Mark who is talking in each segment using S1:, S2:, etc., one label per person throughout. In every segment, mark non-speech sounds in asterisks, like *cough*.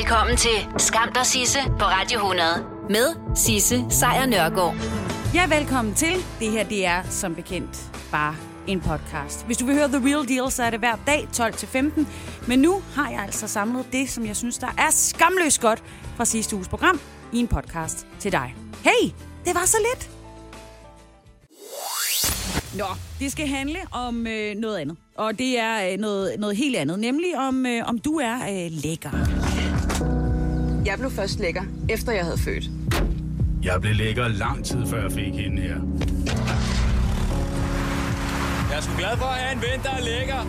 S1: Velkommen til Skam der Sisse på Radio 100 med Sisse Sejr Nørgaard.
S2: Ja, velkommen til. Det her, det er som bekendt bare en podcast. Hvis du vil høre The Real Deal, så er det hver dag 12-15. Men nu har jeg altså samlet det, som jeg synes, der er skamløst godt fra sidste uges program i en podcast til dig. Hey, det var så lidt. Nå, det skal handle om øh, noget andet. Og det er øh, noget, noget helt andet. Nemlig om, øh, om du er øh, lækker.
S3: Jeg blev først lækker, efter jeg havde født.
S4: Jeg blev lækker lang tid før jeg fik hende her.
S5: Jeg er sgu glad for at have en ven, der er lækker.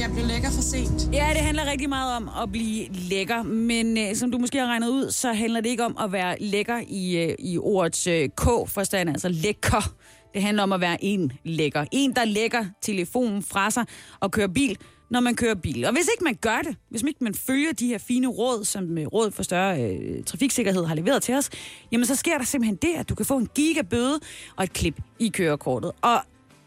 S3: Jeg blev lækker for sent.
S2: Ja, det handler rigtig meget om at blive lækker, men øh, som du måske har regnet ud, så handler det ikke om at være lækker i, øh, i ordets øh, K-forstand, altså lækker. Det handler om at være en lækker. En, der lægger telefonen fra sig og kører bil, når man kører bil. Og hvis ikke man gør det, hvis ikke man følger de her fine råd, som øh, Råd for Større øh, Trafiksikkerhed har leveret til os, jamen så sker der simpelthen det, at du kan få en gigabøde og et klip i kørekortet. Og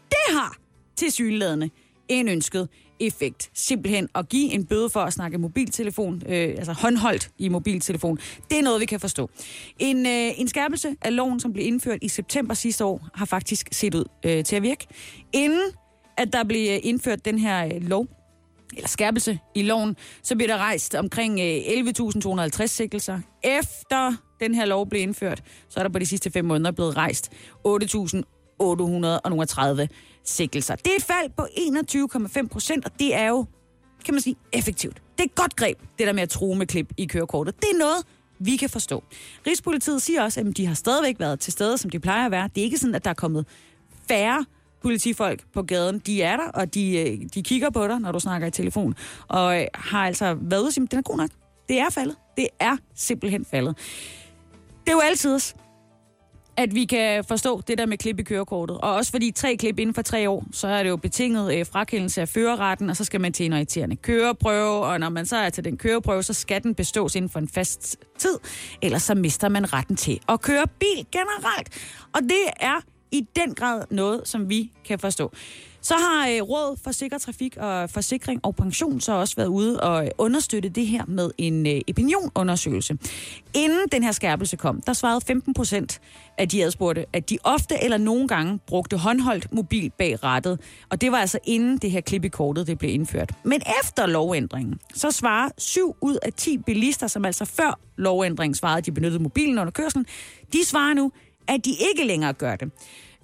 S2: det har til synlædende en ønsket effekt. Simpelthen at give en bøde for at snakke mobiltelefon, øh, altså håndholdt i mobiltelefon. Det er noget, vi kan forstå. En, øh, en skærpelse af loven, som blev indført i september sidste år, har faktisk set ud øh, til at virke. Inden at der blev øh, indført den her øh, lov, eller skærpelse i loven, så bliver der rejst omkring øh, 11.250 sikkelser. Efter den her lov blev indført, så er der på de sidste fem måneder blevet rejst 8.830 sikkelser. Det er et fald på 21,5 procent, og det er jo, kan man sige, effektivt. Det er et godt greb, det der med at true med klip i kørekortet. Det er noget, vi kan forstå. Rigspolitiet siger også, at de har stadigvæk været til stede, som de plejer at være. Det er ikke sådan, at der er kommet færre politifolk på gaden. De er der, og de, øh, de kigger på dig, når du snakker i telefon. Og øh, har altså været ude og sige, den er god nok. Det er faldet. Det er simpelthen faldet. Det er jo altid at vi kan forstå det der med klip i kørekortet. Og også fordi tre klip inden for tre år, så er det jo betinget øh, frakendelse af førerretten, og så skal man til en irriterende køreprøve, og når man så er til den køreprøve, så skal den bestås inden for en fast tid, ellers så mister man retten til at køre bil generelt. Og det er i den grad noget, som vi kan forstå. Så har øh, Råd for Sikker Trafik og Forsikring og Pension så også været ude og øh, understøtte det her med en øh, opinionundersøgelse. Inden den her skærpelse kom, der svarede 15 procent af de adspurgte, at de ofte eller nogle gange brugte håndholdt mobil bag rattet. Og det var altså inden det her klip i kortet det blev indført. Men efter lovændringen, så svarer 7 ud af 10 bilister, som altså før lovændringen svarede, at de benyttede mobilen under kørslen, de svarer nu, at de ikke længere gør det.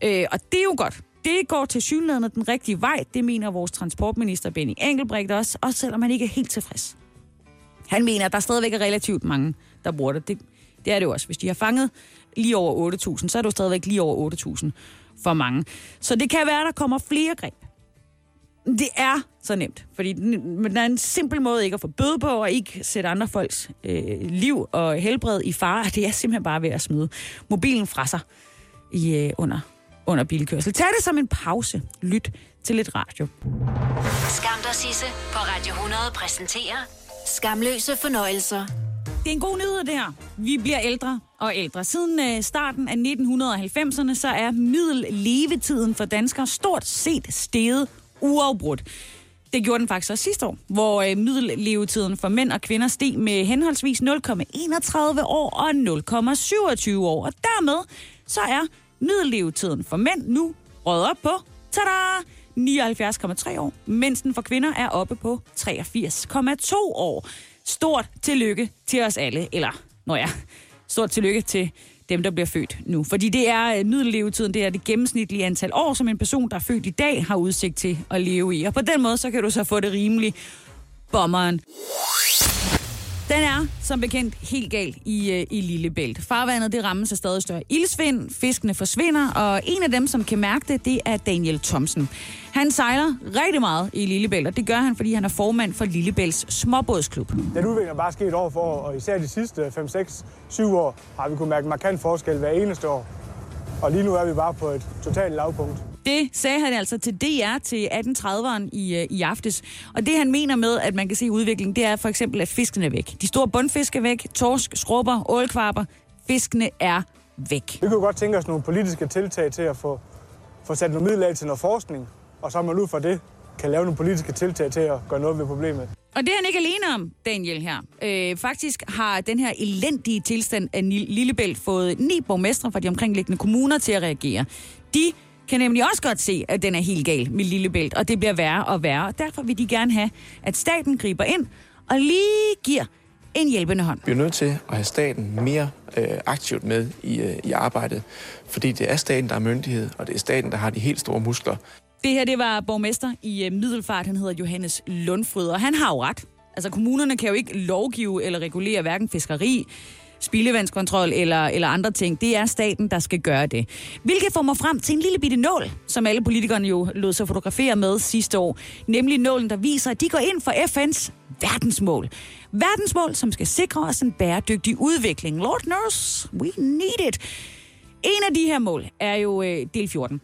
S2: Øh, og det er jo godt. Det går til synligheden den rigtige vej, det mener vores transportminister Benny Engelbrecht også, også selvom han ikke er helt tilfreds. Han mener, at der stadigvæk er relativt mange, der bruger det. det. Det er det jo også. Hvis de har fanget lige over 8.000, så er det jo stadigvæk lige over 8.000 for mange. Så det kan være, at der kommer flere greb. Det er så nemt, fordi der er en simpel måde ikke at få bøde på, og ikke sætte andre folks øh, liv og helbred i fare. Det er simpelthen bare ved at smide mobilen fra sig i, øh, under under bilkørsel. Tag det som en pause. Lyt til lidt radio.
S1: Skam der Sisse på Radio 100 præsenterer Skamløse fornøjelser.
S2: Det er en god nyhed, det her. Vi bliver ældre og ældre. Siden øh, starten af 1990'erne, så er middellevetiden for danskere stort set steget uafbrudt. Det gjorde den faktisk også sidste år, hvor øh, middellevetiden for mænd og kvinder steg med henholdsvis 0,31 år og 0,27 år. Og dermed så er middellevetiden for mænd nu røget op på, tada, 79,3 år, mens den for kvinder er oppe på 83,2 år. Stort tillykke til os alle, eller, når ja, stort tillykke til dem, der bliver født nu. Fordi det er øh, middellevetiden, det er det gennemsnitlige antal år, som en person, der er født i dag, har udsigt til at leve i. Og på den måde, så kan du så få det rimelig bommeren. Den er, som bekendt, helt galt i, øh, i Lillebælt. Farvandet det rammes af stadig større ildsvind, fiskene forsvinder, og en af dem, som kan mærke det, det er Daniel Thomsen. Han sejler rigtig meget i Lillebælt, og det gør han, fordi han er formand for Lillebælts småbådsklub.
S6: Den udvikling er bare sket år for år, og især de sidste 5, 6, 7 år har vi kunnet mærke markant forskel hver eneste år. Og lige nu er vi bare på et totalt lavpunkt.
S2: Det sagde han altså til DR til 1830'eren i, øh, i aftes. Og det han mener med, at man kan se udviklingen, det er for eksempel, at fiskene er væk. De store bundfisk er væk, torsk, skrubber, ålkvarper. Fiskene er væk.
S6: Vi kunne godt tænke os nogle politiske tiltag til at få, få sat nogle midler af til noget forskning, og så man ud fra det kan lave nogle politiske tiltag til at gøre noget ved problemet.
S2: Og det er han ikke alene om, Daniel her. Øh, faktisk har den her elendige tilstand af Lillebælt fået ni borgmestre fra de omkringliggende kommuner til at reagere. De kan nemlig også godt se, at den er helt gal med Lillebælt, og det bliver værre og værre. Og derfor vil de gerne have, at staten griber ind og lige giver en hjælpende hånd.
S7: Vi er nødt til at have staten mere øh, aktivt med i, øh, i arbejdet, fordi det er staten, der er myndighed, og det er staten, der har de helt store muskler.
S2: Det her, det var borgmester i øh, Middelfart, han hedder Johannes Lundfryd, og han har jo ret. Altså, kommunerne kan jo ikke lovgive eller regulere hverken fiskeri, spildevandskontrol eller, eller andre ting. Det er staten, der skal gøre det. Hvilket får mig frem til en lille bitte nål, som alle politikerne jo lod sig fotografere med sidste år. Nemlig nålen, der viser, at de går ind for FN's verdensmål. Verdensmål, som skal sikre os en bæredygtig udvikling. Lord knows, we need it. En af de her mål er jo øh, del 14.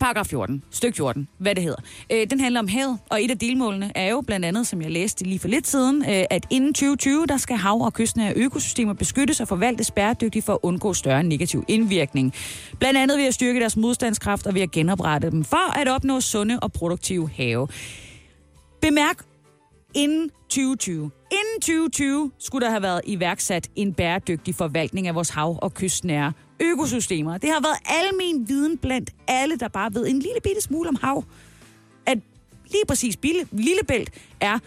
S2: Paragraf 14, styk 14, hvad det hedder. Øh, den handler om havet, og et af delmålene er jo blandt andet, som jeg læste lige for lidt siden, øh, at inden 2020, der skal hav- og kystnære økosystemer beskyttes og forvaltes bæredygtigt for at undgå større negativ indvirkning. Blandt andet ved at styrke deres modstandskraft og ved at genoprette dem for at opnå sunde og produktive have. Bemærk, inden 2020. Inden 2020 skulle der have været iværksat en bæredygtig forvaltning af vores hav- og kystnære økosystemer. Det har været almen viden blandt alle, der bare ved en lille bitte smule om hav. At lige præcis Bille, Lillebælt er,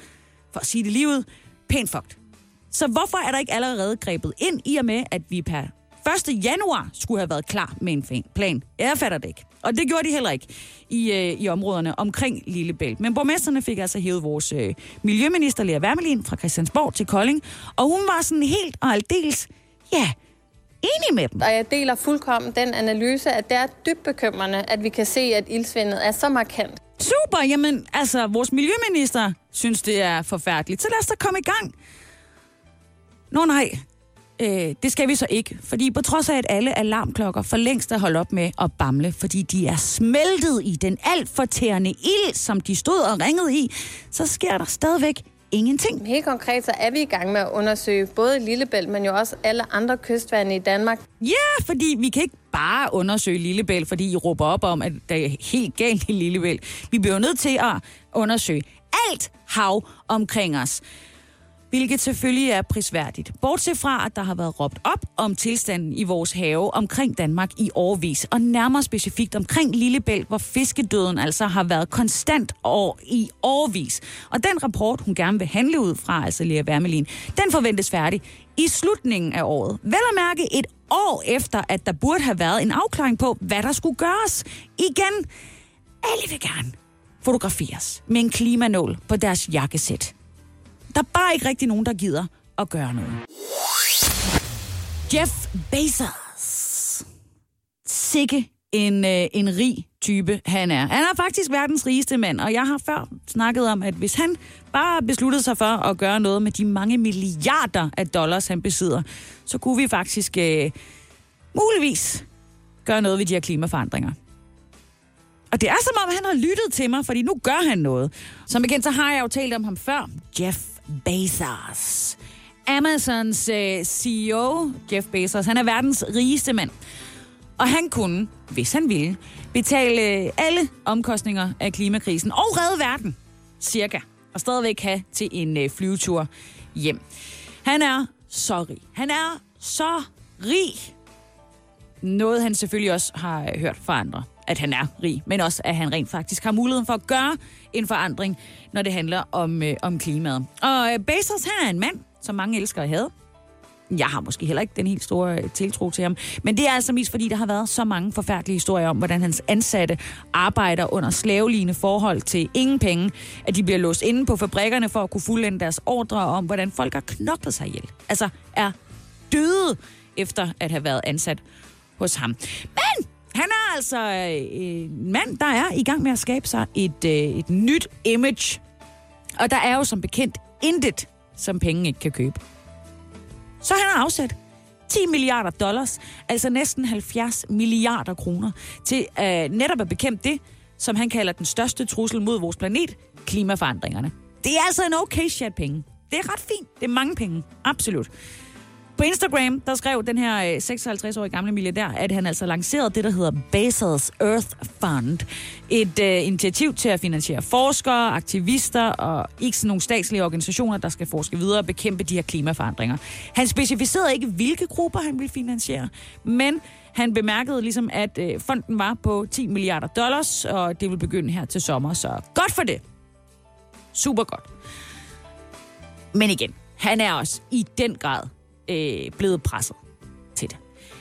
S2: for at sige det lige ud, pænt fucked. Så hvorfor er der ikke allerede grebet ind i og med, at vi per 1. januar skulle have været klar med en plan? Jeg fatter det ikke. Og det gjorde de heller ikke i, øh, i områderne omkring Lillebælt. Men borgmesterne fik altså hævet vores øh, miljøminister Lea Wermelin fra Christiansborg til Kolding. Og hun var sådan helt og aldeles, ja, enig med dem.
S8: Og jeg deler fuldkommen den analyse, at det er dybt bekymrende, at vi kan se, at ildsvindet er så markant.
S2: Super, jamen altså, vores miljøminister synes, det er forfærdeligt. Så lad os da komme i gang. Nå nej, øh, det skal vi så ikke. Fordi på trods af, at alle alarmklokker for længst er holdt op med at bamle, fordi de er smeltet i den alt for tærende ild, som de stod og ringede i, så sker der stadigvæk ingenting.
S8: Helt konkret så er vi i gang med at undersøge både Lillebælt, men jo også alle andre kystvande i Danmark.
S2: Ja, fordi vi kan ikke bare undersøge Lillebælt, fordi I råber op om, at der er helt galt i Lillebælt. Vi bliver nødt til at undersøge alt hav omkring os. Hvilket selvfølgelig er prisværdigt. Bortset fra, at der har været råbt op om tilstanden i vores have omkring Danmark i årvis, og nærmere specifikt omkring Lillebælt, hvor fiskedøden altså har været konstant år i årvis. Og den rapport, hun gerne vil handle ud fra, altså Lea Wermelin, den forventes færdig i slutningen af året. Vel at mærke et år efter, at der burde have været en afklaring på, hvad der skulle gøres. Igen, alle vil gerne fotograferes med en klimanål på deres jakkesæt. Der er bare ikke rigtig nogen, der gider at gøre noget. Jeff Bezos. Sikke en, øh, en rig type han er. Han er faktisk verdens rigeste mand, og jeg har før snakket om, at hvis han bare besluttede sig for at gøre noget med de mange milliarder af dollars, han besidder, så kunne vi faktisk øh, muligvis gøre noget ved de her klimaforandringer. Og det er som om, han har lyttet til mig, fordi nu gør han noget. Som bekendt, så har jeg jo talt om ham før. Jeff Bezos. Amazons øh, CEO, Jeff Bezos, han er verdens rigeste mand. Og han kunne, hvis han ville, betale øh, alle omkostninger af klimakrisen og redde verden, cirka. Og stadigvæk have til en øh, flyvetur hjem. Han er så rig. Han er så rig. Noget han selvfølgelig også har øh, hørt fra andre, at han er rig, men også at han rent faktisk har muligheden for at gøre en forandring, når det handler om, øh, om klimaet. Og øh, Bezos, han er en mand, som mange elsker at have. Jeg har måske heller ikke den helt store øh, tiltro til ham. Men det er altså mest fordi, der har været så mange forfærdelige historier om, hvordan hans ansatte arbejder under slavelignende forhold til ingen penge. At de bliver låst inde på fabrikkerne for at kunne fuldende deres ordre om, hvordan folk har knoklet sig ihjel. Altså er døde efter at have været ansat hos ham. Men han er altså øh, en mand, der er i gang med at skabe sig et, øh, et nyt image. Og der er jo som bekendt intet, som penge ikke kan købe. Så han har afsat 10 milliarder dollars, altså næsten 70 milliarder kroner, til øh, netop at bekæmpe det, som han kalder den største trussel mod vores planet, klimaforandringerne. Det er altså en okay chat penge. Det er ret fint. Det er mange penge. Absolut. På Instagram, der skrev den her øh, 56-årige gamle milliardær, at han altså lancerede det, der hedder Bezos Earth Fund. Et øh, initiativ til at finansiere forskere, aktivister og ikke sådan nogle statslige organisationer, der skal forske videre og bekæmpe de her klimaforandringer. Han specificerede ikke, hvilke grupper han ville finansiere, men han bemærkede ligesom, at øh, fonden var på 10 milliarder dollars, og det vil begynde her til sommer, så godt for det. Super godt. Men igen, han er også i den grad øh, blevet presset til det.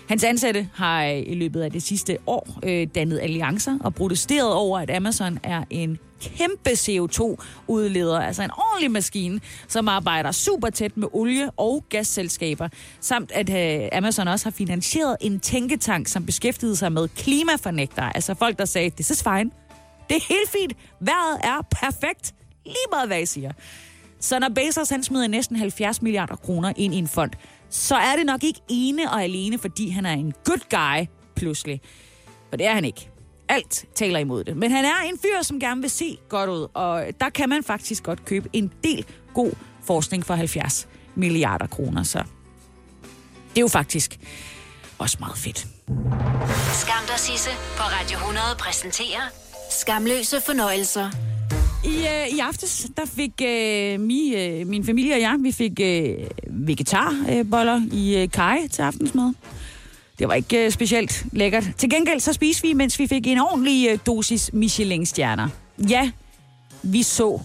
S2: Hans ansatte har i løbet af det sidste år øh, dannet alliancer og protesteret over, at Amazon er en kæmpe CO2-udleder, altså en ordentlig maskine, som arbejder super tæt med olie- og gasselskaber, samt at øh, Amazon også har finansieret en tænketank, som beskæftigede sig med klimafornægtere, altså folk, der sagde, det is fine, det er helt fint, vejret er perfekt, lige meget hvad I siger. Så når Bezos han smider næsten 70 milliarder kroner ind i en fond, så er det nok ikke ene og alene, fordi han er en good guy pludselig. For det er han ikke. Alt taler imod det. Men han er en fyr, som gerne vil se godt ud, og der kan man faktisk godt købe en del god forskning for 70 milliarder kroner. Så det er jo faktisk også meget fedt.
S1: Skam dig, Sisse, på Radio 100 præsenterer Skamløse fornøjelser.
S2: I, øh, I aftes, der fik øh, mi, øh, min familie og jeg, vi fik øh, vegetarboller øh, i øh, kaj til aftensmad. Det var ikke øh, specielt lækkert. Til gengæld så spiste vi, mens vi fik en ordentlig øh, dosis Michelin-stjerner. Ja, vi så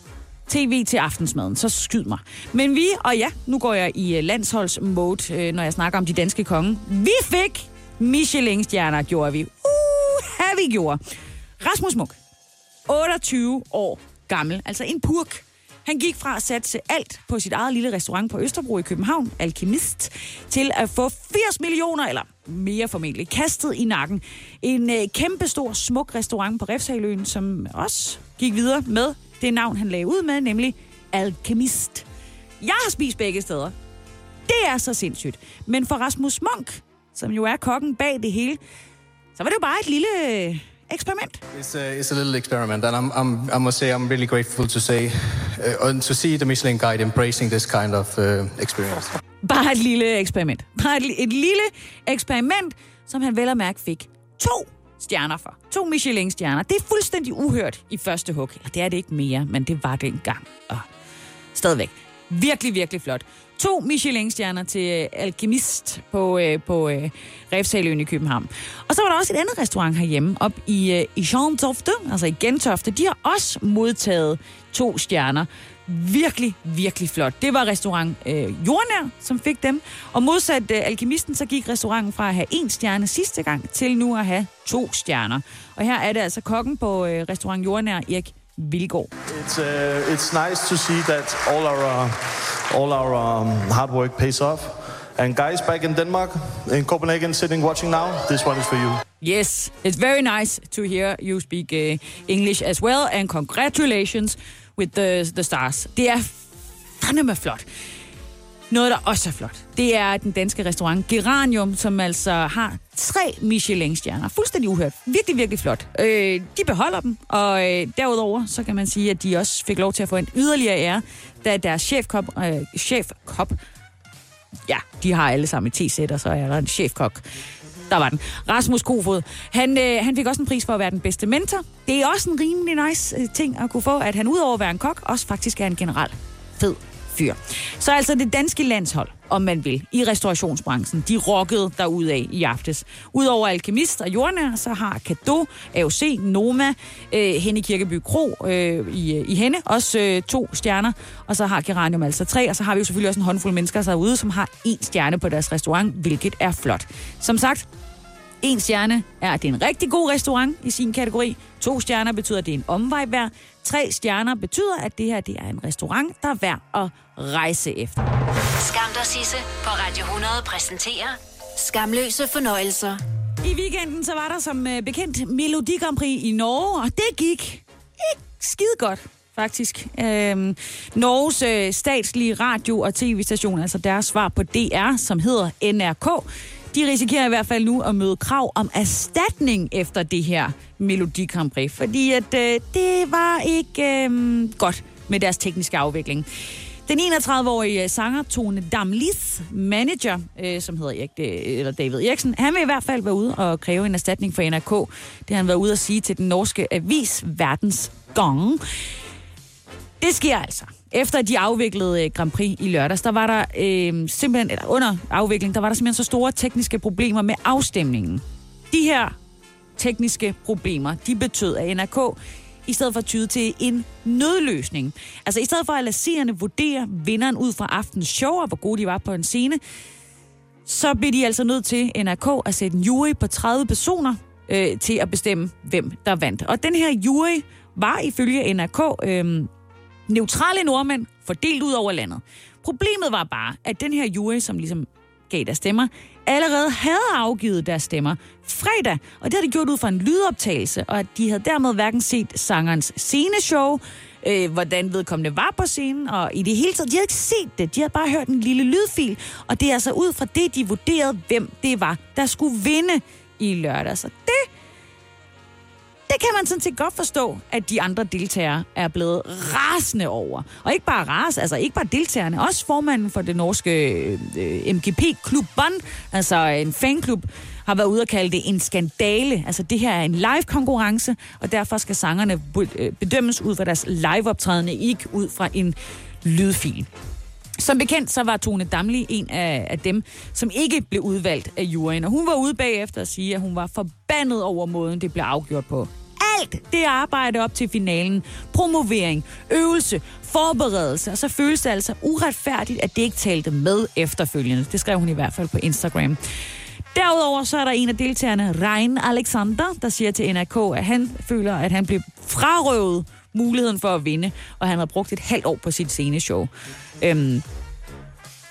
S2: tv til aftensmaden, så skyd mig. Men vi, og ja, nu går jeg i øh, landsholdsmode, øh, når jeg snakker om de danske konge. Vi fik Michelin-stjerner, gjorde vi. Uh, vi gjorde. Rasmus Munk, 28 år gammel, altså en purk. Han gik fra at satse alt på sit eget lille restaurant på Østerbro i København, Alkemist, til at få 80 millioner, eller mere formentlig, kastet i nakken. En øh, kæmpestor, smuk restaurant på Refshaløen, som også gik videre med det navn, han lagde ud med, nemlig Alkemist. Jeg har spist begge steder. Det er så sindssygt. Men for Rasmus Munk, som jo er kokken bag det hele, så var det jo bare et lille eksperiment.
S9: It's a, it's a little experiment, and I'm, I'm, I must say I'm really grateful to say uh, and to see the Michelin Guide embracing this kind of uh, experience.
S2: Bare et lille eksperiment. Bare et, et lille eksperiment, som han vel og mærke fik to stjerner for. To Michelin-stjerner. Det er fuldstændig uhørt i første hug. Eller det er det ikke mere, men det var det engang. Og stadigvæk. Virkelig, virkelig flot. To Michelin-stjerner til øh, Alkemist på, øh, på øh, Refsaløen i København. Og så var der også et andet restaurant herhjemme, op i, øh, i Gentofte, altså i Gentofte. De har også modtaget to stjerner. Virkelig, virkelig flot. Det var restaurant øh, Jordnær, som fik dem. Og modsat øh, Alkemisten, så gik restauranten fra at have en stjerne sidste gang, til nu at have to stjerner. Og her er det altså kokken på øh, restaurant Jordnær, Erik Vilgaard.
S10: It's uh, it's nice to see that all our uh, all our um, hard work pays off. And guys back in Denmark, in Copenhagen, sitting watching now, this one is for you.
S2: Yes, it's very nice to hear you speak uh, English as well, and congratulations with the, the stars. Det er fandeme flot. Noget, der også er flot, det er den danske restaurant Geranium, som altså har tre Michelin-stjerner. Fuldstændig uhørt. Virkelig, virkelig flot. Øh, de beholder dem, og øh, derudover så kan man sige, at de også fik lov til at få en yderligere ære, da deres chefkop, øh, chefkop ja, de har alle sammen et t-sæt, og så er der en chefkok. Der var den. Rasmus Kofod. Han, øh, han fik også en pris for at være den bedste mentor. Det er også en rimelig nice øh, ting at kunne få, at han udover at være en kok, også faktisk er en general fed fyr. Så altså det danske landshold, om man vil, i restaurationsbranchen, de rockede derudad i aftes. Udover Alkemist og Jordnær, så har Kado, AOC, Noma, øh, Henne Kirkeby Kro øh, i, øh, i Henne, også øh, to stjerner, og så har Geranium altså tre, og så har vi jo selvfølgelig også en håndfuld mennesker derude, som har en stjerne på deres restaurant, hvilket er flot. Som sagt, en stjerne er, at det er en rigtig god restaurant i sin kategori. To stjerner betyder, at det er en omvej værd. Tre stjerner betyder, at det her det er en restaurant, der er værd at rejse efter.
S1: Skam dig, Sisse, på Radio 100 præsenterer Skamløse fornøjelser.
S2: I weekenden så var der som øh, bekendt Melodi Grand Prix i Norge, og det gik ikke skide godt faktisk. Øhm, Norges øh, statslige radio- og tv-station, altså deres svar på DR, som hedder NRK, de risikerer i hvert fald nu at møde krav om erstatning efter det her Melodi Grand Prix, fordi at øh, det var ikke øh, godt med deres tekniske afvikling. Den 31-årige øh, sanger Tone Damlis manager, øh, som hedder Erik, øh, eller David Eriksen, han vil i hvert fald være ude og kræve en erstatning for NRK. Det har han været ude at sige til den norske avis Verdens Gong. Det sker altså. Efter at de afviklede øh, Grand Prix i lørdags, der var der øh, simpelthen, eller under afvikling, der var der simpelthen så store tekniske problemer med afstemningen. De her tekniske problemer, de betød, at NRK i stedet for at tyde til en nødløsning. Altså i stedet for at lade seerne vurdere vinderen ud fra aftens show, og hvor gode de var på en scene, så blev de altså nødt til NRK at sætte en jury på 30 personer øh, til at bestemme, hvem der vandt. Og den her jury var ifølge NRK øh, neutrale nordmænd fordelt ud over landet. Problemet var bare, at den her jury, som ligesom gav deres stemmer, allerede havde afgivet deres stemmer fredag, og det havde de gjort ud fra en lydoptagelse, og at de havde dermed hverken set sangerens sceneshow, øh, hvordan vedkommende var på scenen, og i det hele taget, de havde ikke set det, de havde bare hørt en lille lydfil, og det er altså ud fra det, de vurderede, hvem det var, der skulle vinde i lørdag. Så det det kan man sådan set godt forstå, at de andre deltagere er blevet rasende over. Og ikke bare ras, altså ikke bare deltagerne, også formanden for det norske øh, MGP-klub Bond, altså en fanklub, har været ude og kalde det en skandale. Altså det her er en live-konkurrence, og derfor skal sangerne øh, bedømmes ud fra deres live-optrædende, ikke ud fra en lydfil. Som bekendt, så var Tone Damli en af, af dem, som ikke blev udvalgt af juryen. Og hun var ude bagefter at sige, at hun var forbandet over måden, det blev afgjort på. Alt det arbejde op til finalen, promovering, øvelse, forberedelse, og så føles det altså uretfærdigt, at det ikke talte med efterfølgende. Det skrev hun i hvert fald på Instagram. Derudover så er der en af deltagerne, Rein Alexander, der siger til NRK, at han føler, at han blev frarøvet muligheden for at vinde, og han har brugt et halvt år på sit sceneshow. Øhm,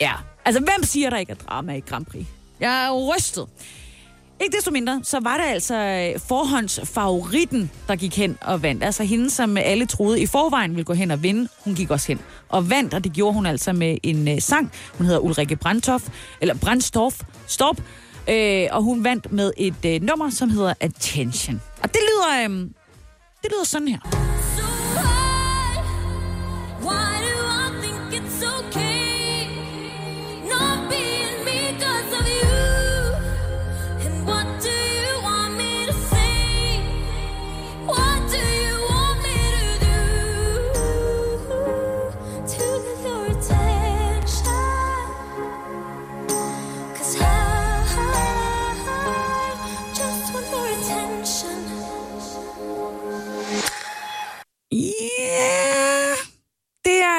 S2: ja, altså hvem siger, der ikke er drama i Grand Prix? Jeg er rystet. Ikke desto mindre, så var det altså øh, forhåndsfavoritten, der gik hen og vandt. Altså hende, som alle troede i forvejen ville gå hen og vinde. Hun gik også hen og vandt, og det gjorde hun altså med en øh, sang. Hun hedder Ulrike Brandtoff, eller Brandstorff, Stop. Øh, og hun vandt med et øh, nummer, som hedder Attention. Og det lyder, øh, det lyder sådan her.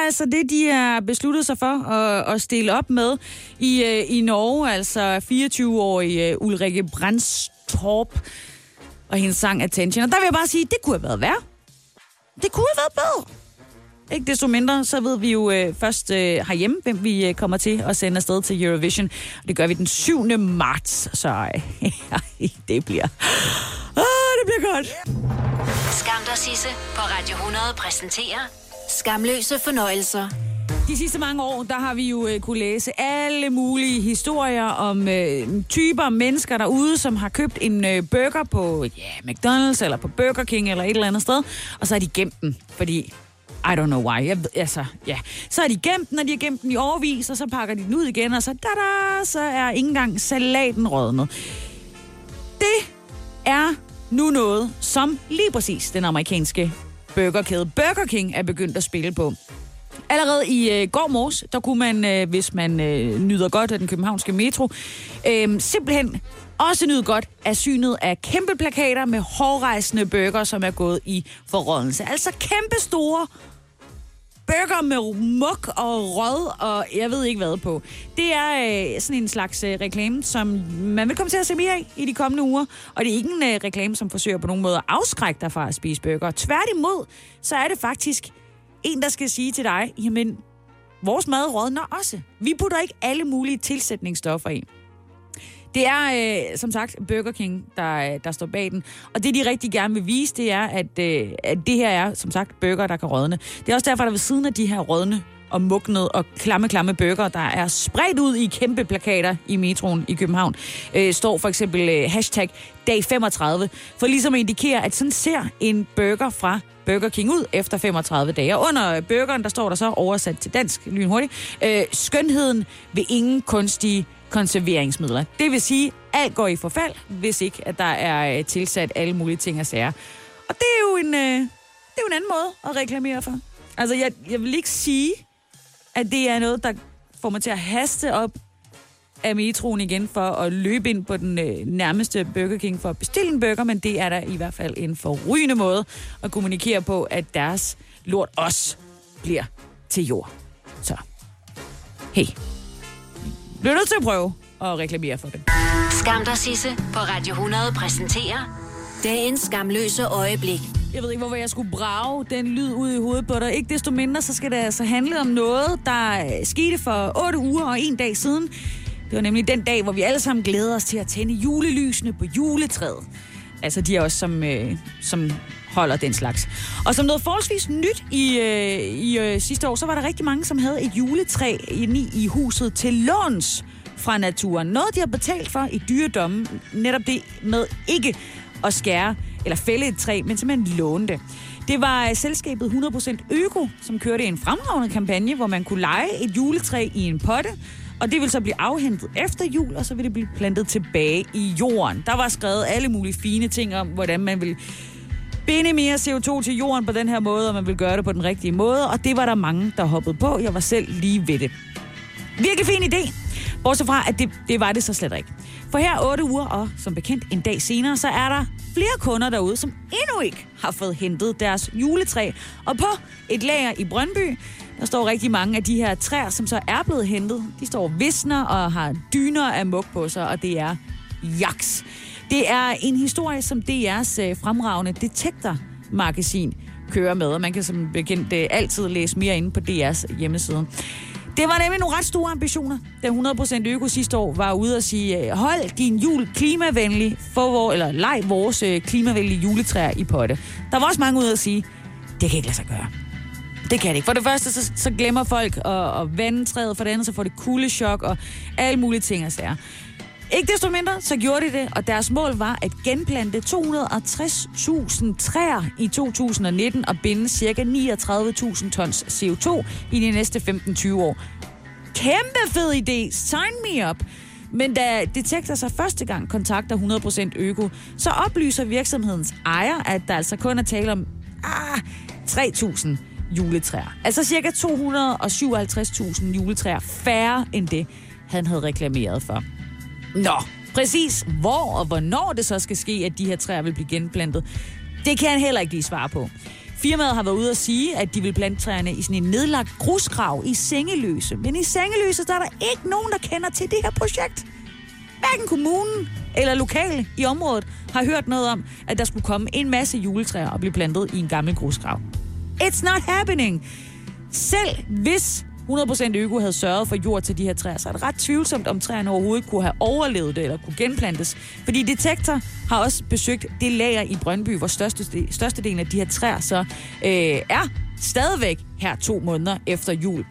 S2: Altså det, de har besluttet sig for at, at stille op med i, øh, i Norge. Altså 24-årige øh, Ulrikke Ulrike Brandstorp og hendes sang Attention. Og der vil jeg bare sige, det kunne have været værre. Det kunne have været bedre. Ikke desto mindre, så ved vi jo øh, først øh, herhjemme, hvem vi øh, kommer til at sende afsted til Eurovision. Og det gør vi den 7. marts, så øh, *laughs* det bliver... Ah, det bliver godt.
S1: Skam dig, Sisse, på Radio 100 præsenterer Skamløse fornøjelser.
S2: De sidste mange år, der har vi jo øh, kunne læse alle mulige historier om øh, typer mennesker derude, som har købt en øh, burger på ja, McDonald's eller på Burger King eller et eller andet sted, og så har de gemt den, fordi I don't know why. Jeg, altså, ja. Så har de gemt den, og de har gemt den i overvis, og så pakker de den ud igen, og så, da så er ikke engang salaten rådnet. Det er nu noget, som lige præcis den amerikanske burgerkæde Burger King er begyndt at spille på. Allerede i øh, går morges, der kunne man, øh, hvis man øh, nyder godt af den københavnske metro, øh, simpelthen også nyde godt af synet af kæmpe plakater med hårrejsende bøger, som er gået i forrådelse. Altså kæmpe store burger med muk og rød og jeg ved ikke hvad på. Det er øh, sådan en slags øh, reklame, som man vil komme til at se mere af i de kommende uger. Og det er ikke en øh, reklame, som forsøger på nogen måde at afskrække dig fra at spise burger. Tværtimod, så er det faktisk en, der skal sige til dig, jamen, vores mad rådner også. Vi putter ikke alle mulige tilsætningsstoffer i. Det er, øh, som sagt, Burger King, der, øh, der står bag den. Og det, de rigtig gerne vil vise, det er, at, øh, at det her er, som sagt, burger, der kan rådne. Det er også derfor, der ved siden af de her rådne og mugnede og klamme, klamme bøger, der er spredt ud i kæmpe plakater i metroen i København, øh, står for eksempel øh, hashtag dag 35, for ligesom at indikere, at sådan ser en burger fra Burger King ud efter 35 dage. Og under burgeren, der står der så oversat til dansk lynhurtigt, øh, skønheden ved ingen kunstige konserveringsmidler. Det vil sige, alt går i forfald, hvis ikke at der er øh, tilsat alle mulige ting og sager. Og det er jo en, øh, det er jo en anden måde at reklamere for. Altså, jeg, jeg vil ikke sige, at det er noget, der får mig til at haste op af metroen igen for at løbe ind på den øh, nærmeste Burger King for at bestille en burger, men det er da i hvert fald en forrygende måde at kommunikere på, at deres lort også bliver til jord. Så, hey, bliver nødt til at prøve at reklamere for det.
S1: Skam dig, Sisse, på Radio 100 præsenterer dagens skamløse øjeblik.
S2: Jeg ved ikke, hvorfor jeg skulle brage den lyd ud i hovedet på dig. Ikke desto mindre, så skal det altså handle om noget, der øh, skete for 8 uger og en dag siden. Det var nemlig den dag, hvor vi alle sammen glæder os til at tænde julelysene på juletræet. Altså de er også som, øh, som holder den slags. Og som noget forholdsvis nyt i, øh, i øh, sidste år, så var der rigtig mange, som havde et juletræ inde i, i huset til låns fra naturen. Noget, de har betalt for i dyredommen. Netop det med ikke at skære eller fælde et træ, men simpelthen låne det. Det var øh, selskabet 100% Øko, som kørte en fremragende kampagne, hvor man kunne lege et juletræ i en potte, og det vil så blive afhentet efter jul, og så vil det blive plantet tilbage i jorden. Der var skrevet alle mulige fine ting om, hvordan man vil binde mere CO2 til jorden på den her måde, og man vil gøre det på den rigtige måde, og det var der mange, der hoppede på. Jeg var selv lige ved det. Virkelig fin idé. Bortset fra, at det, det var det så slet ikke. For her 8 uger, og som bekendt en dag senere, så er der flere kunder derude, som endnu ikke har fået hentet deres juletræ. Og på et lager i Brøndby, der står rigtig mange af de her træer, som så er blevet hentet. De står visner og har dyner af mug på sig, og det er jaks. Det er en historie, som DR's øh, fremragende detektor-magasin kører med, og man kan som bekendt øh, altid læse mere inde på DR's hjemmeside. Det var nemlig nogle ret store ambitioner, da 100% Øko sidste år var ude og sige, øh, hold din jul klimavenlig, for vor, eller leg vores øh, klimavenlige juletræer i potte. Der var også mange ude at sige, det kan ikke lade sig gøre. Det kan det ikke. For det første, så, så glemmer folk at, at vande træet, for det andet, så får det kuldechok og alle mulige ting og sager. Ikke desto mindre, så gjorde de det, og deres mål var at genplante 260.000 træer i 2019 og binde ca. 39.000 tons CO2 i de næste 15-20 år. Kæmpe fed idé! Sign me up! Men da Detektor så første gang kontakter 100% Øko, så oplyser virksomhedens ejer, at der altså kun er tale om ah, 3.000 juletræer. Altså cirka 257.000 juletræer færre end det, han havde reklameret for. Nå, præcis hvor og hvornår det så skal ske, at de her træer vil blive genplantet, det kan han heller ikke lige svare på. Firmaet har været ude at sige, at de vil plante træerne i sådan en nedlagt grusgrav i Sengeløse. Men i Sengeløse, der er der ikke nogen, der kender til det her projekt. Hverken kommunen eller lokale i området har hørt noget om, at der skulle komme en masse juletræer og blive plantet i en gammel grusgrav. It's not happening. Selv hvis 100% øko havde sørget for jord til de her træer, så er det ret tvivlsomt, om træerne overhovedet kunne have overlevet det eller kunne genplantes. Fordi Detektor har også besøgt det lager i Brøndby, hvor største, størstedelen af de her træer så øh, er stadigvæk her to måneder efter jul.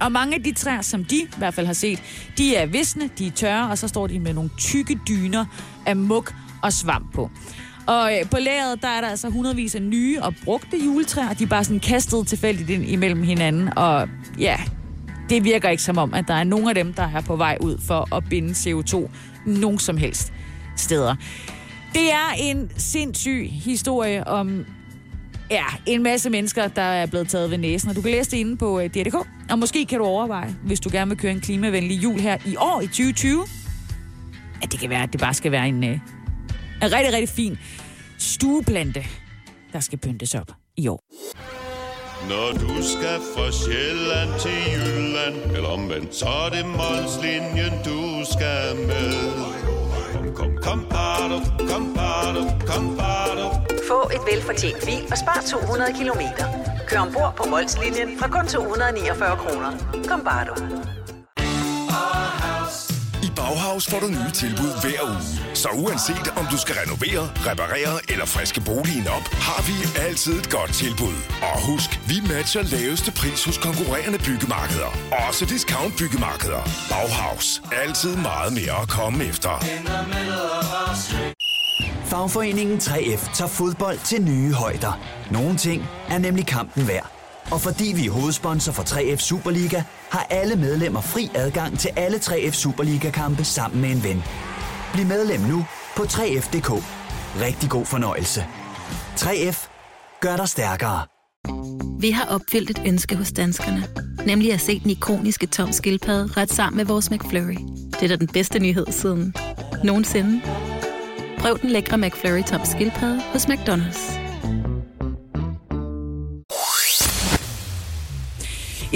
S2: Og mange af de træer, som de i hvert fald har set, de er visne, de er tørre, og så står de med nogle tykke dyner af muk og svamp på. Og øh, på lageret, der er der altså hundredvis af nye og brugte juletræer. De er bare sådan kastet tilfældigt ind imellem hinanden. Og ja, det virker ikke som om, at der er nogen af dem, der er på vej ud for at binde CO2 nogen som helst steder. Det er en sindssyg historie om ja, en masse mennesker, der er blevet taget ved næsen. Og du kan læse det inde på øh, DRDK. Og måske kan du overveje, hvis du gerne vil køre en klimavenlig jul her i år, i 2020, at det kan være, at det bare skal være en, øh, en rigtig, rigtig fin stueplante, der skal pyntes op i år.
S11: Når du skal fra Sjælland til Jylland, eller omvendt, så er det Molslinjen, du skal med. Kom, kom, kom, bado, kom, bado, kom, bado.
S12: Få et velfortjent bil og spar 200 kilometer. Kør ombord på Molslinjen fra kun 249 kroner. Kom, bare du.
S13: Bauhaus får du nye tilbud hver uge. Så uanset om du skal renovere, reparere eller friske boligen op, har vi altid et godt tilbud. Og husk, vi matcher laveste pris hos konkurrerende byggemarkeder. Også discount byggemarkeder. Bauhaus. Altid meget mere at komme efter.
S14: Fagforeningen 3F tager fodbold til nye højder. Nogle ting er nemlig kampen værd. Og fordi vi er hovedsponsor for 3F Superliga, har alle medlemmer fri adgang til alle 3F Superliga-kampe sammen med en ven. Bliv medlem nu på 3F.dk. Rigtig god fornøjelse. 3F gør dig stærkere.
S15: Vi har opfyldt et ønske hos danskerne. Nemlig at se den ikoniske tom skildpadde ret sammen med vores McFlurry. Det er da den bedste nyhed siden nogensinde. Prøv den lækre McFlurry tom skildpadde hos McDonald's.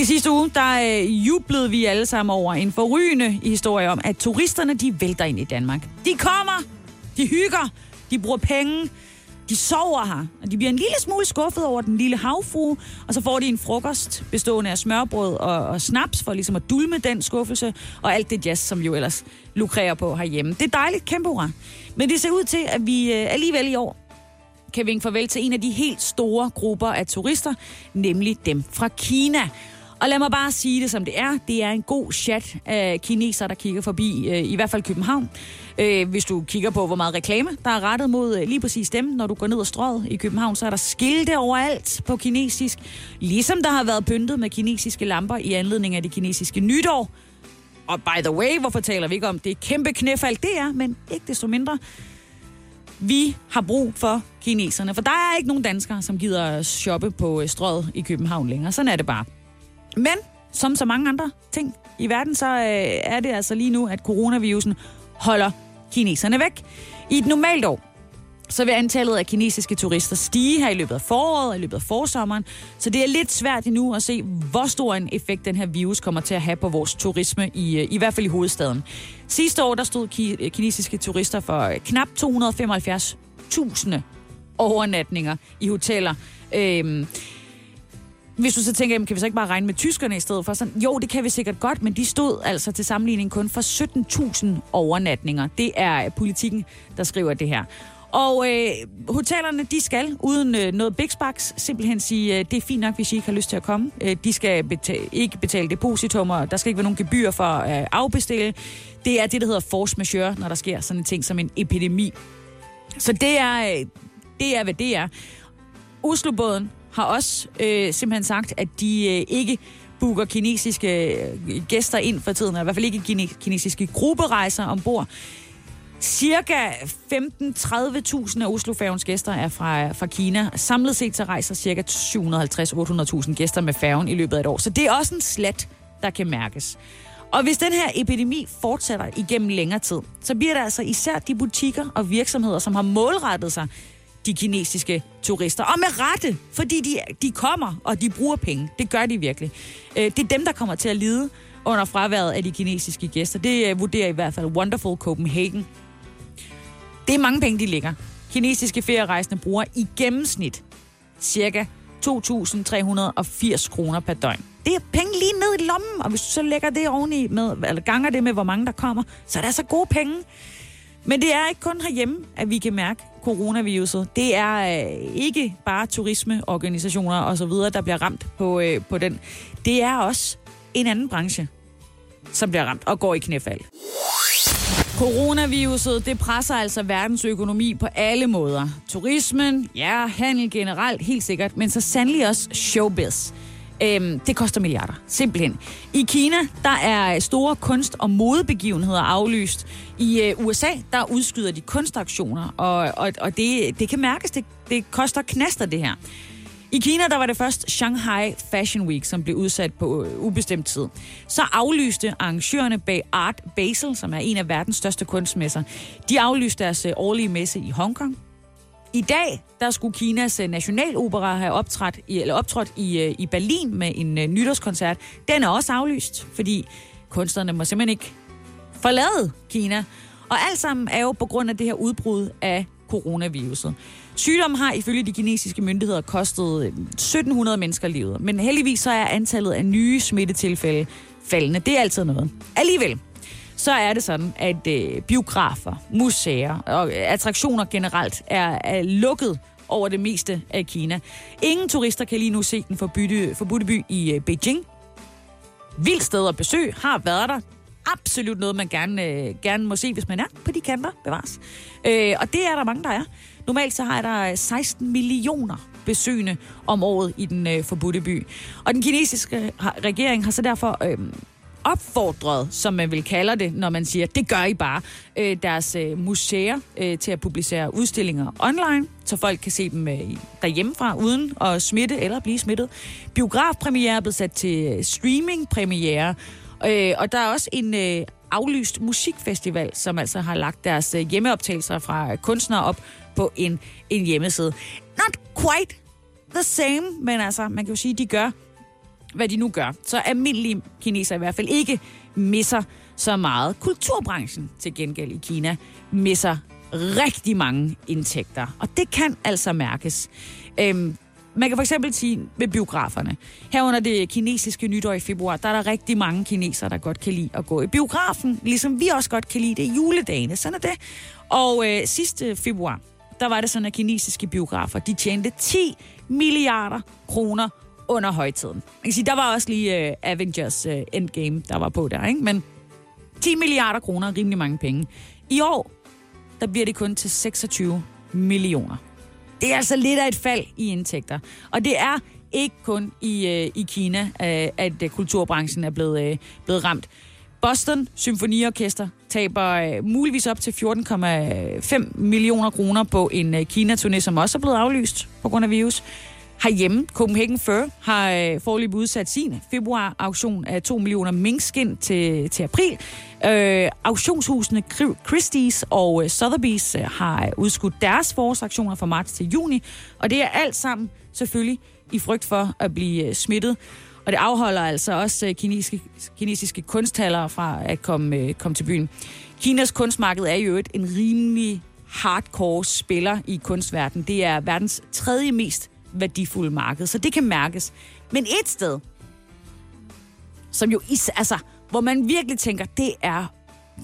S2: I sidste uge, der øh, jublede vi alle sammen over en forrygende historie om, at turisterne, de vælter ind i Danmark. De kommer, de hygger, de bruger penge, de sover her, og de bliver en lille smule skuffet over den lille havfrue, og så får de en frokost bestående af smørbrød og, og snaps for ligesom at dulme den skuffelse, og alt det jazz, som jo ellers lukrerer på herhjemme. Det er dejligt, kæmpe hurra. Men det ser ud til, at vi øh, alligevel i år kan vinke farvel til en af de helt store grupper af turister, nemlig dem fra Kina. Og lad mig bare sige det, som det er. Det er en god chat af kineser, der kigger forbi, øh, i hvert fald København. Øh, hvis du kigger på, hvor meget reklame, der er rettet mod øh, lige præcis dem, når du går ned og strøget i København, så er der skilte overalt på kinesisk. Ligesom der har været pyntet med kinesiske lamper i anledning af det kinesiske nytår. Og by the way, hvorfor taler vi ikke om det kæmpe knæfald det er, men ikke desto mindre. Vi har brug for kineserne, for der er ikke nogen danskere, som gider shoppe på strøget i København længere. Sådan er det bare. Men som så mange andre ting i verden, så øh, er det altså lige nu, at coronavirusen holder kineserne væk. I et normalt år, så vil antallet af kinesiske turister stige her i løbet af foråret og i løbet af forsommeren. Så det er lidt svært endnu at se, hvor stor en effekt den her virus kommer til at have på vores turisme, i, øh, i hvert fald i hovedstaden. Sidste år, der stod ki- øh, kinesiske turister for øh, knap 275.000 overnatninger i hoteller. Øhm, hvis du så tænker, jamen, kan vi så ikke bare regne med tyskerne i stedet for? Sådan, jo, det kan vi sikkert godt, men de stod altså til sammenligning kun for 17.000 overnatninger. Det er politikken, der skriver det her. Og øh, hotellerne, de skal uden øh, noget big bucks simpelthen sige, øh, det er fint nok, hvis I ikke har lyst til at komme. Øh, de skal betale, ikke betale depositummer, der skal ikke være nogen gebyr for at øh, afbestille. Det er det, der hedder force majeure, når der sker sådan en ting som en epidemi. Så det er, øh, det er, hvad det er. Oslobåden har også øh, simpelthen sagt, at de øh, ikke booker kinesiske øh, gæster ind for tiden, eller i hvert fald ikke kinesiske grupperejser ombord. Cirka 15-30.000 af Oslofærgens gæster er fra, fra Kina. Samlet set så rejser cirka 750-800.000 gæster med færgen i løbet af et år. Så det er også en slat, der kan mærkes. Og hvis den her epidemi fortsætter igennem længere tid, så bliver det altså især de butikker og virksomheder, som har målrettet sig de kinesiske turister. Og med rette, fordi de, de kommer, og de bruger penge. Det gør de virkelig. Øh, det er dem, der kommer til at lide under fraværet af de kinesiske gæster. Det øh, vurderer i hvert fald Wonderful Copenhagen. Det er mange penge, de ligger. Kinesiske ferierejsende bruger i gennemsnit cirka 2.380 kroner per døgn. Det er penge lige ned i lommen, og hvis du så lægger det oveni med, eller ganger det med, hvor mange der kommer, så er det så gode penge. Men det er ikke kun herhjemme, at vi kan mærke coronaviruset. Det er øh, ikke bare turismeorganisationer og så videre, der bliver ramt på, øh, på den. Det er også en anden branche, som bliver ramt og går i knæfald. Coronaviruset, det presser altså verdensøkonomi på alle måder. Turismen, ja, handel generelt, helt sikkert, men så sandelig også showbiz. Øhm, det koster milliarder, simpelthen. I Kina, der er store kunst- og modebegivenheder aflyst. I øh, USA, der udskyder de kunstaktioner, og, og, og det, det kan mærkes, det, det koster knaster det her. I Kina, der var det først Shanghai Fashion Week, som blev udsat på øh, ubestemt tid. Så aflyste arrangørerne bag Art Basel, som er en af verdens største kunstmesser, de aflyste deres øh, årlige messe i Hongkong. I dag, der skulle Kinas øh, nationalopera have optrådt i, eller optrådt i, øh, i Berlin med en uh, nytårskoncert. Den er også aflyst, fordi kunstnerne må simpelthen ikke forlade Kina. Og alt sammen er jo på grund af det her udbrud af coronaviruset. Sygdommen har ifølge de kinesiske myndigheder kostet 1700 mennesker livet, men heldigvis så er antallet af nye smittetilfælde faldende. Det er altid noget. Alligevel, så er det sådan, at øh, biografer, museer og attraktioner generelt er, er lukket over det meste af Kina. Ingen turister kan lige nu se den forbudte, forbudte by i øh, Beijing. Vildt sted at besøge, har været der. absolut noget, man gerne, øh, gerne må se, hvis man er på de kanter, bevares. Øh, og det er der mange, der er. Normalt så har der øh, 16 millioner besøgende om året i den øh, forbudte by. Og den kinesiske øh, regering har så derfor øh, opfordret, som man vil kalde det, når man siger, det gør I bare, øh, deres øh, museer øh, til at publicere udstillinger online, så folk kan se dem øh, derhjemmefra, uden at smitte eller blive smittet. Biografpremiere er blevet sat til øh, streamingpremiere, øh, og der er også en øh, aflyst musikfestival, som altså har lagt deres øh, hjemmeoptagelser fra kunstnere op på en, en hjemmeside. Not quite the same, men altså, man kan jo sige, de gør hvad de nu gør, så almindelige kinesere i hvert fald ikke misser så meget. Kulturbranchen til gengæld i Kina misser rigtig mange indtægter, og det kan altså mærkes. Øhm, man kan for eksempel sige med biograferne. Her under det kinesiske nytår i februar, der er der rigtig mange kinesere, der godt kan lide at gå i biografen, ligesom vi også godt kan lide det i juledagene. Sådan er det. Og øh, sidste februar, der var det sådan, at kinesiske biografer, de tjente 10 milliarder kroner under højtiden. Man kan sige, der var også lige uh, Avengers uh, Endgame, der var på der, ikke? Men 10 milliarder kroner er rimelig mange penge. I år, der bliver det kun til 26 millioner. Det er altså lidt af et fald i indtægter. Og det er ikke kun i, uh, i Kina, uh, at uh, kulturbranchen er blevet, uh, blevet ramt. Boston Symfoniorkester taber uh, muligvis op til 14,5 millioner kroner på en uh, Kina-turné, som også er blevet aflyst på grund af virus. Herhjemme, Copenhagen Fur har øh, forløbet udsat sin februar-auktion af 2 millioner minkskin til, til april. Øh, auktionshusene Christie's og øh, Sotheby's øh, har øh, udskudt deres forårsaktioner fra marts til juni, og det er alt sammen selvfølgelig i frygt for at blive øh, smittet. Og det afholder altså også øh, kinesiske, kinesiske kunsthaller fra at komme, øh, komme til byen. Kinas kunstmarked er jo et en rimelig hardcore spiller i kunstverdenen. Det er verdens tredje mest værdifulde marked, så det kan mærkes. Men et sted, som jo is, altså, hvor man virkelig tænker, det er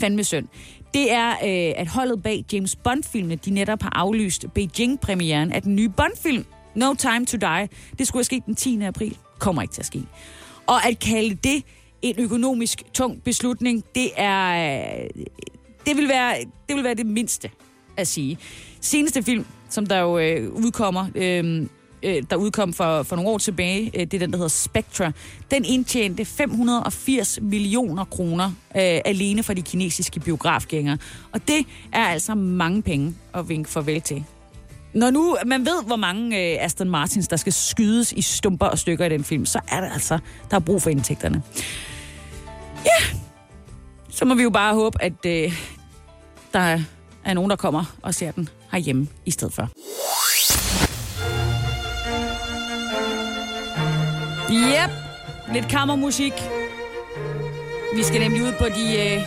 S2: fandme synd, det er, øh, at holdet bag James Bond-filmene, de netop har aflyst Beijing-premieren af den nye Bond-film, No Time to Die. Det skulle have sket den 10. april. Kommer ikke til at ske. Og at kalde det en økonomisk tung beslutning, det er, øh, det vil være, det vil være det mindste at sige. Seneste film, som der jo øh, udkommer, øh, øh, der udkom for, for nogle år tilbage, øh, det er den, der hedder Spectra, den indtjente 580 millioner kroner øh, alene for de kinesiske biografgængere. Og det er altså mange penge at vinke farvel til. Når nu man ved, hvor mange øh, Aston Martins, der skal skydes i stumper og stykker i den film, så er det altså, der er brug for indtægterne. Ja, så må vi jo bare håbe, at øh, der er nogen, der kommer og ser den herhjemme i stedet for. Yep, lidt kammermusik. Vi skal nemlig ud på de, øh,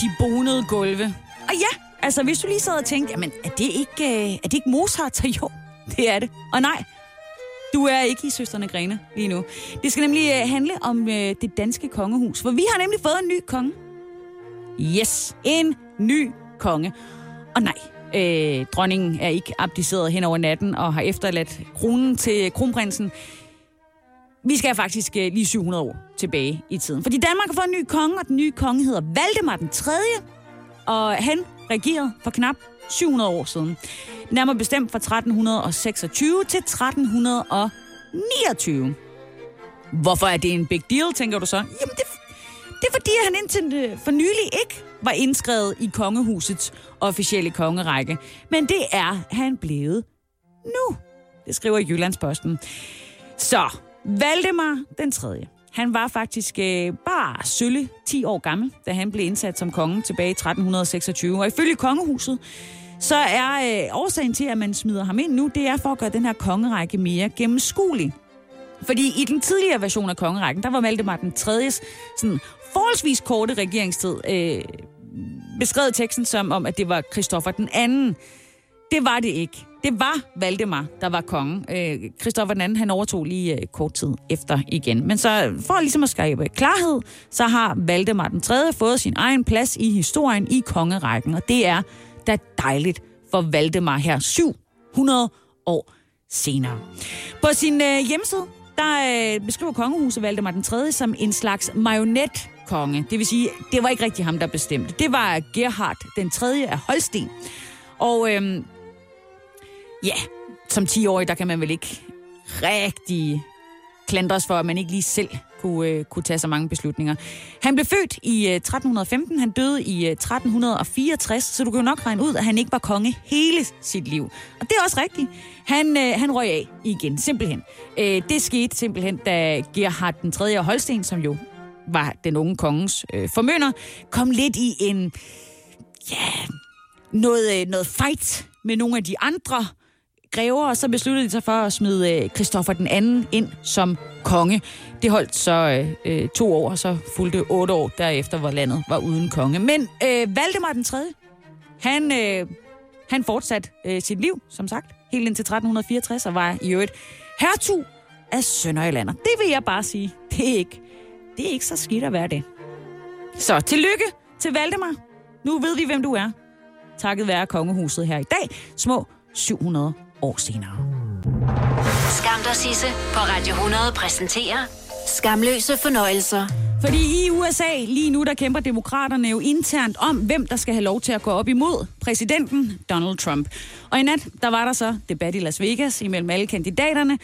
S2: de bonede gulve. Og ja, altså hvis du lige sad og tænkte, jamen er det ikke, øh, er det ikke Mozart? Så jo, det er det. Og nej, du er ikke i Søsterne Grene lige nu. Det skal nemlig øh, handle om øh, det danske kongehus, for vi har nemlig fået en ny konge. Yes, en ny konge. Og nej, øh, dronningen er ikke abdiceret hen over natten og har efterladt kronen til kronprinsen. Vi skal faktisk øh, lige 700 år tilbage i tiden. Fordi Danmark har fået en ny konge, og den nye konge hedder Valdemar den 3. Og han regerede for knap 700 år siden. Nærmere bestemt fra 1326 til 1329. Hvorfor er det en big deal, tænker du så? Jamen, det, det er fordi, han indtil øh, for nylig ikke var indskrevet i kongehusets officielle kongerække. Men det er han blevet nu. Det skriver Jyllandsposten. Så, Valdemar den 3. Han var faktisk øh, bare sølle 10 år gammel, da han blev indsat som konge tilbage i 1326. Og ifølge kongehuset, så er øh, årsagen til, at man smider ham ind nu, det er for at gøre den her kongerække mere gennemskuelig. Fordi i den tidligere version af kongerækken, der var Valdemar den 3. sådan forholdsvis korte regeringstid øh, beskrevet teksten som om, at det var Christoffer den anden. Det var det ikke. Det var Valdemar, der var konge. Øh, Christoffer den anden, han overtog lige øh, kort tid efter igen. Men så øh, for ligesom at skabe klarhed, så har Valdemar den 3. fået sin egen plads i historien i kongerækken. Og det er da dejligt for Valdemar her 700 år senere. På sin øh, hjemmeside, der øh, beskriver kongehuset Valdemar den 3. som en slags marionet konge. Det vil sige, det var ikke rigtig ham, der bestemte. Det var Gerhard den tredje af Holsten. Og øhm, ja, som 10-årig, der kan man vel ikke rigtig klandres for, at man ikke lige selv kunne, øh, kunne tage så mange beslutninger. Han blev født i øh, 1315, han døde i øh, 1364, så du kan jo nok regne ud, at han ikke var konge hele sit liv. Og det er også rigtigt. Han, øh, han røg af igen, simpelthen. Øh, det skete simpelthen, da Gerhard den 3. og Holsten, som jo var den unge kongens øh, formønder, kom lidt i en, ja, noget, øh, noget fight med nogle af de andre grever, og så besluttede de sig for at smide øh, Christoffer den anden ind som konge. Det holdt så øh, øh, to år, og så fulgte otte år derefter, hvor landet var uden konge. Men øh, Valdemar den tredje, han, øh, han fortsatte øh, sit liv, som sagt, helt indtil 1364, og var i øvrigt hertug af Sønderjylland. Og Det vil jeg bare sige, det er ikke, det er ikke så skidt at være det. Så tillykke til Valdemar. Nu ved vi, hvem du er. Takket være kongehuset her i dag. Små 700 år senere.
S1: Skam dig, Sisse, på Radio 100 præsenterer Skamløse fornøjelser.
S2: Fordi i USA lige nu, der kæmper demokraterne jo internt om, hvem der skal have lov til at gå op imod præsidenten Donald Trump. Og i nat, der var der så debat i Las Vegas imellem alle kandidaterne.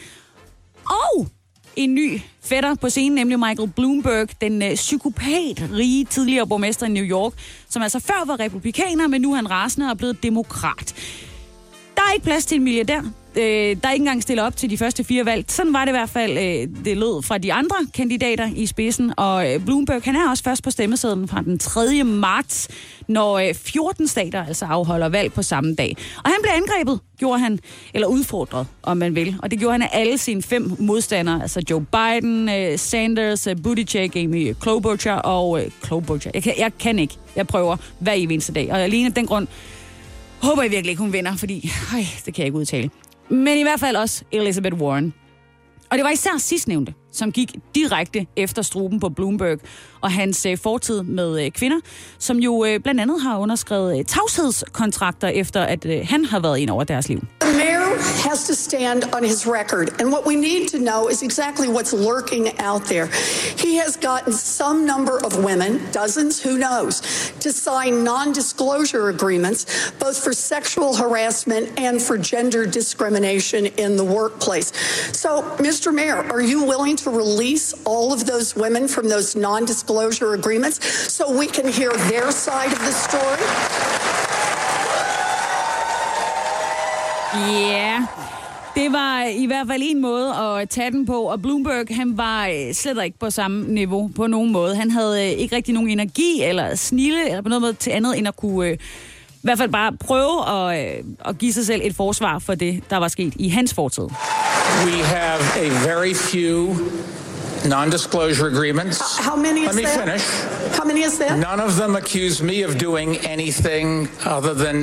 S2: Og en ny fætter på scenen, nemlig Michael Bloomberg, den øh, psykopat-rige tidligere borgmester i New York, som altså før var republikaner, men nu er han rasende og er blevet demokrat. Der er ikke plads til en milliardær. Øh, der er ikke engang stillet op til de første fire valg. Sådan var det i hvert fald, øh, det lød fra de andre kandidater i spidsen. Og øh, Bloomberg, han er også først på stemmesedlen fra den 3. marts, når øh, 14 stater altså afholder valg på samme dag. Og han blev angrebet, gjorde han, eller udfordret, om man vil. Og det gjorde han af alle sine fem modstandere, altså Joe Biden, øh, Sanders, øh, Buttigieg, Amy Klobuchar og øh, Klobuchar. Jeg kan, jeg kan ikke. Jeg prøver hver eneste dag. Og alene af den grund håber jeg virkelig ikke, hun vinder, fordi øj, det kan jeg ikke udtale. Men i hvert fald også Elizabeth Warren. Og det var især sidstnævnte, som gik direkte efter struben på Bloomberg og hans øh, fortid med øh, kvinder, som jo øh, blandt andet har underskrevet øh, tavshedskontrakter efter, at øh, han har været ind over deres liv.
S16: The mayor has to stand on his record, and what we need to know is exactly what's lurking out there. He has gotten some number of women, dozens, who knows, to sign non disclosure agreements, both for sexual harassment and for gender discrimination in the workplace. So, Mr. Mayor, are you willing to release all of those women from those non disclosure agreements so we can hear their side of the story?
S2: Yeah. det var i hvert fald en måde at tage den på, og Bloomberg, han var øh, slet ikke på samme niveau på nogen måde. Han havde øh, ikke rigtig nogen energi eller snille eller på noget måde til andet, end at kunne øh, hvert fald bare prøve at, øh, at give sig selv et forsvar for det, der var sket i hans fortid.
S17: We have a very few non-disclosure agreements.
S16: How many is
S17: Let me
S16: there?
S17: finish.
S16: How many is there?
S17: None of them accuse me of doing anything other than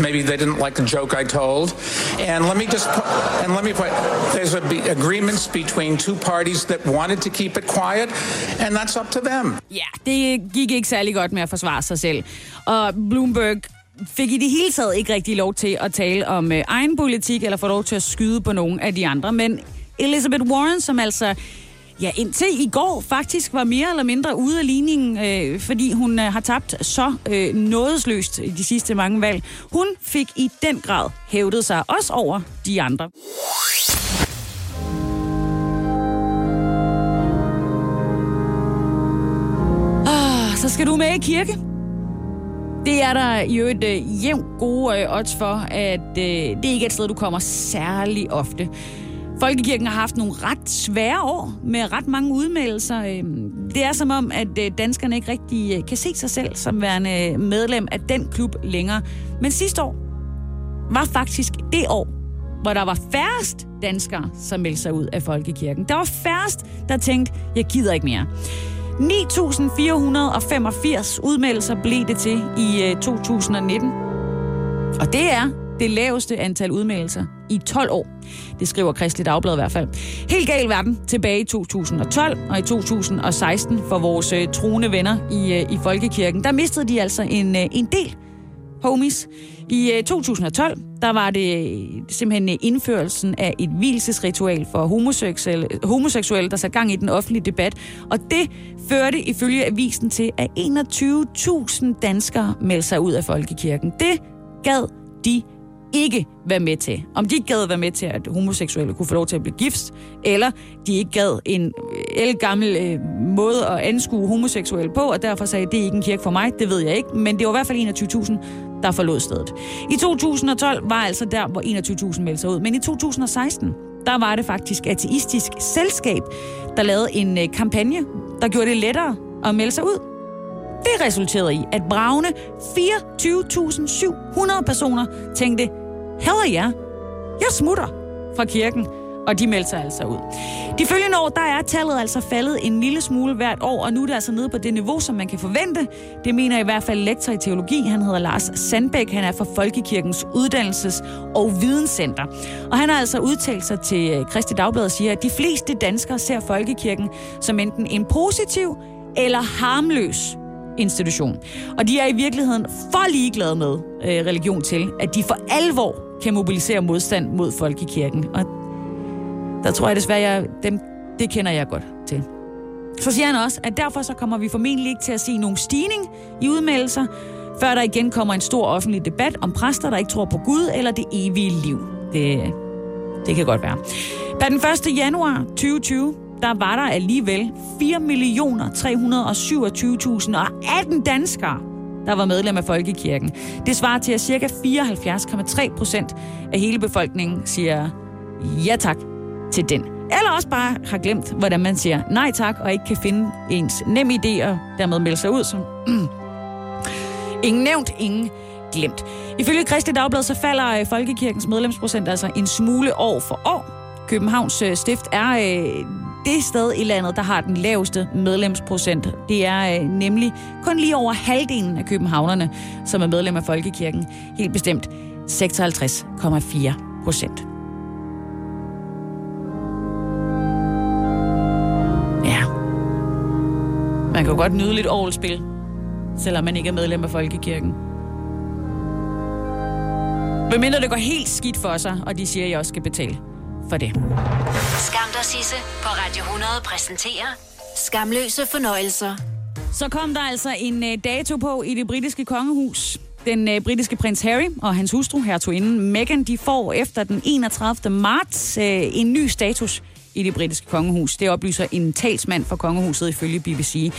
S17: maybe they didn't like the joke I told. And let me just pu- and let me put there's a be- agreements between two parties that wanted to keep it quiet, and that's up to them.
S2: Ja, det gik ikke særlig godt med at forsvare sig selv. Og Bloomberg fik i det hele taget ikke rigtig lov til at tale om øh, egen politik, eller få lov til at skyde på nogen af de andre. Men Elizabeth Warren, som altså ja, indtil i går faktisk var mere eller mindre ude af ligningen, øh, fordi hun øh, har tabt så øh, nådesløst i de sidste mange valg. Hun fik i den grad hævdet sig også over de andre. Ah, så skal du med i kirke. Det er der jo et øh, jævnt gode øh, odds for, at øh, det ikke er et sted, du kommer særlig ofte. Folkekirken har haft nogle ret svære år med ret mange udmeldelser. Øhm, det er som om, at øh, danskerne ikke rigtig øh, kan se sig selv som værende øh, medlem af den klub længere. Men sidste år var faktisk det år, hvor der var færrest danskere, som meldte sig ud af Folkekirken. Der var færrest, der tænkte, jeg gider ikke mere. 9.485 udmeldelser blev det til i øh, 2019. Og det er det laveste antal udmeldelser i 12 år. Det skriver Kristelig Dagblad i hvert fald. Helt gal verden tilbage i 2012 og i 2016 for vores øh, troende venner i, øh, i Folkekirken. Der mistede de altså en, en del homies. I øh, 2012, der var det øh, simpelthen øh, indførelsen af et hvilesesritual for homoseksuelle, homoseksuelle, der satte gang i den offentlige debat. Og det førte ifølge avisen til, at 21.000 danskere meldte sig ud af folkekirken. Det gad de ikke være med til. Om de ikke gad være med til, at homoseksuelle kunne få lov til at blive gift, eller de ikke gad en el gammel øh, måde at anskue homoseksuelle på, og derfor sagde, det er ikke en kirke for mig, det ved jeg ikke, men det var i hvert fald 21.000, der forlod stedet. I 2012 var altså der, hvor 21.000 meldte sig ud, men i 2016, der var det faktisk ateistisk selskab, der lavede en øh, kampagne, der gjorde det lettere at melde sig ud. Det resulterede i, at bravne 24.700 personer tænkte, Heller ja, jeg smutter fra kirken, og de meldte sig altså ud. De følgende år, der er tallet altså faldet en lille smule hvert år, og nu er det altså nede på det niveau, som man kan forvente. Det mener i hvert fald lektor i teologi, han hedder Lars Sandbæk, han er fra Folkekirkens Uddannelses- og Videnscenter. Og han har altså udtalt sig til øh, Kristi Dagblad og siger, at de fleste danskere ser Folkekirken som enten en positiv eller harmløs institution. Og de er i virkeligheden for ligeglade med øh, religion til, at de for alvor kan mobilisere modstand mod folkekirken. Og der tror jeg desværre, jeg, dem, det kender jeg godt til. Så siger han også, at derfor så kommer vi formentlig ikke til at se nogen stigning i udmeldelser, før der igen kommer en stor offentlig debat om præster, der ikke tror på Gud eller det evige liv. Det, det kan godt være. Da den 1. januar 2020, der var der alligevel 4.327.018 danskere, der var medlem af Folkekirken. Det svarer til, at ca. 74,3 procent af hele befolkningen siger ja tak til den. Eller også bare har glemt, hvordan man siger nej tak, og ikke kan finde ens nem idé og dermed melde sig ud som... *clears throat* ingen nævnt, ingen glemt. Ifølge Kristelig Dagblad, så falder øh, Folkekirkens medlemsprocent altså en smule år for år. Københavns øh, Stift er øh, det sted i landet, der har den laveste medlemsprocent. Det er øh, nemlig kun lige over halvdelen af københavnerne, som er medlem af Folkekirken. Helt bestemt 56,4 procent. Man kan jo godt nyde lidt overspil, selvom man ikke er medlem af Folkekirken. Hvem mindre det går helt skidt for sig, og de siger, at jeg også skal betale for det.
S1: Skam dig, Sisse, på Radio 100 præsenterer Skamløse fornøjelser.
S2: Så kom der altså en uh, dato på i det britiske kongehus. Den uh, britiske prins Harry og hans hustru, hertuginden Meghan, de får efter den 31. marts uh, en ny status i det britiske kongehus. Det oplyser en talsmand for kongehuset ifølge BBC.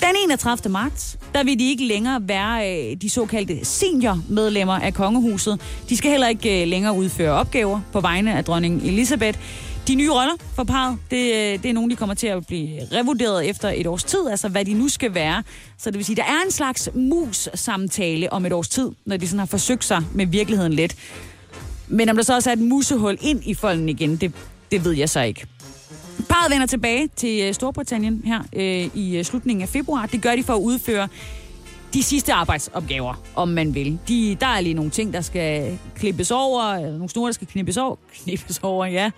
S2: Den 31. marts, der vil de ikke længere være øh, de såkaldte senior-medlemmer af kongehuset. De skal heller ikke øh, længere udføre opgaver på vegne af dronning Elisabeth. De nye roller for parret, det, øh, det er nogle, de kommer til at blive revurderet efter et års tid, altså hvad de nu skal være. Så det vil sige, der er en slags mus-samtale om et års tid, når de sådan har forsøgt sig med virkeligheden lidt. Men om der så også er et musehul ind i folden igen, det, det ved jeg så ikke. Parret vender tilbage til øh, Storbritannien her øh, i øh, slutningen af februar. Det gør de for at udføre de sidste arbejdsopgaver, om man vil. De, der er lige nogle ting, der skal klippes over, nogle snore, der skal knippes over. *laughs* Knippes over, ja.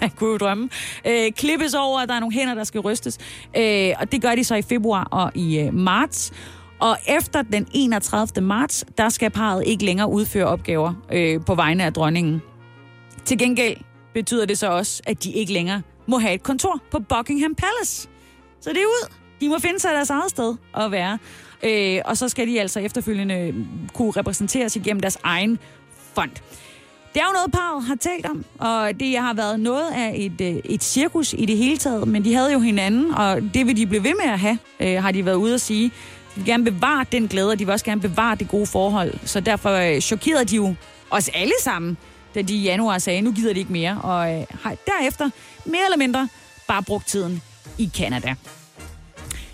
S2: Man kunne jo drømme. Øh, klippes over, der er nogle hænder, der skal rystes. Øh, og det gør de så i februar og i øh, marts. Og efter den 31. marts, der skal parret ikke længere udføre opgaver øh, på vegne af dronningen. Til gengæld betyder det så også, at de ikke længere må have et kontor på Buckingham Palace. Så det er ud. De må finde sig deres eget sted at være. Øh, og så skal de altså efterfølgende kunne repræsenteres igennem deres egen fond. Det er jo noget, parret har talt om, og det har været noget af et, øh, et cirkus i det hele taget, men de havde jo hinanden, og det vil de blive ved med at have, øh, har de været ude at sige. De vil gerne bevare den glæde, og de vil også gerne bevare det gode forhold. Så derfor øh, chokerede de jo os alle sammen, da de i januar sagde, nu gider de ikke mere, og øh, har derefter mere eller mindre bare brugt tiden i Canada.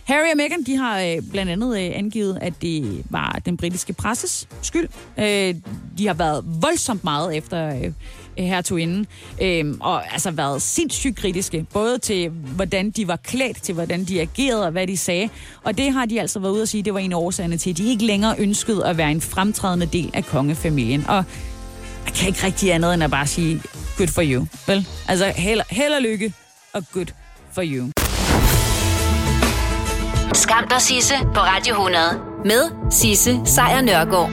S2: Harry og Meghan, de har øh, blandt andet øh, angivet, at det var den britiske presses skyld. Øh, de har været voldsomt meget efter øh, hertuginden, øh, og altså været sindssygt kritiske, både til hvordan de var klædt, til hvordan de agerede og hvad de sagde. Og det har de altså været ude at sige, det var en af årsagerne til, at de ikke længere ønskede at være en fremtrædende del af kongefamilien. Og jeg kan ikke rigtig andet end at bare sige, good for you. Vel? Altså, held, held og lykke og good for you.
S1: Skam dig, Sisse, på Radio 100. Med Sisse Sejr Nørgaard.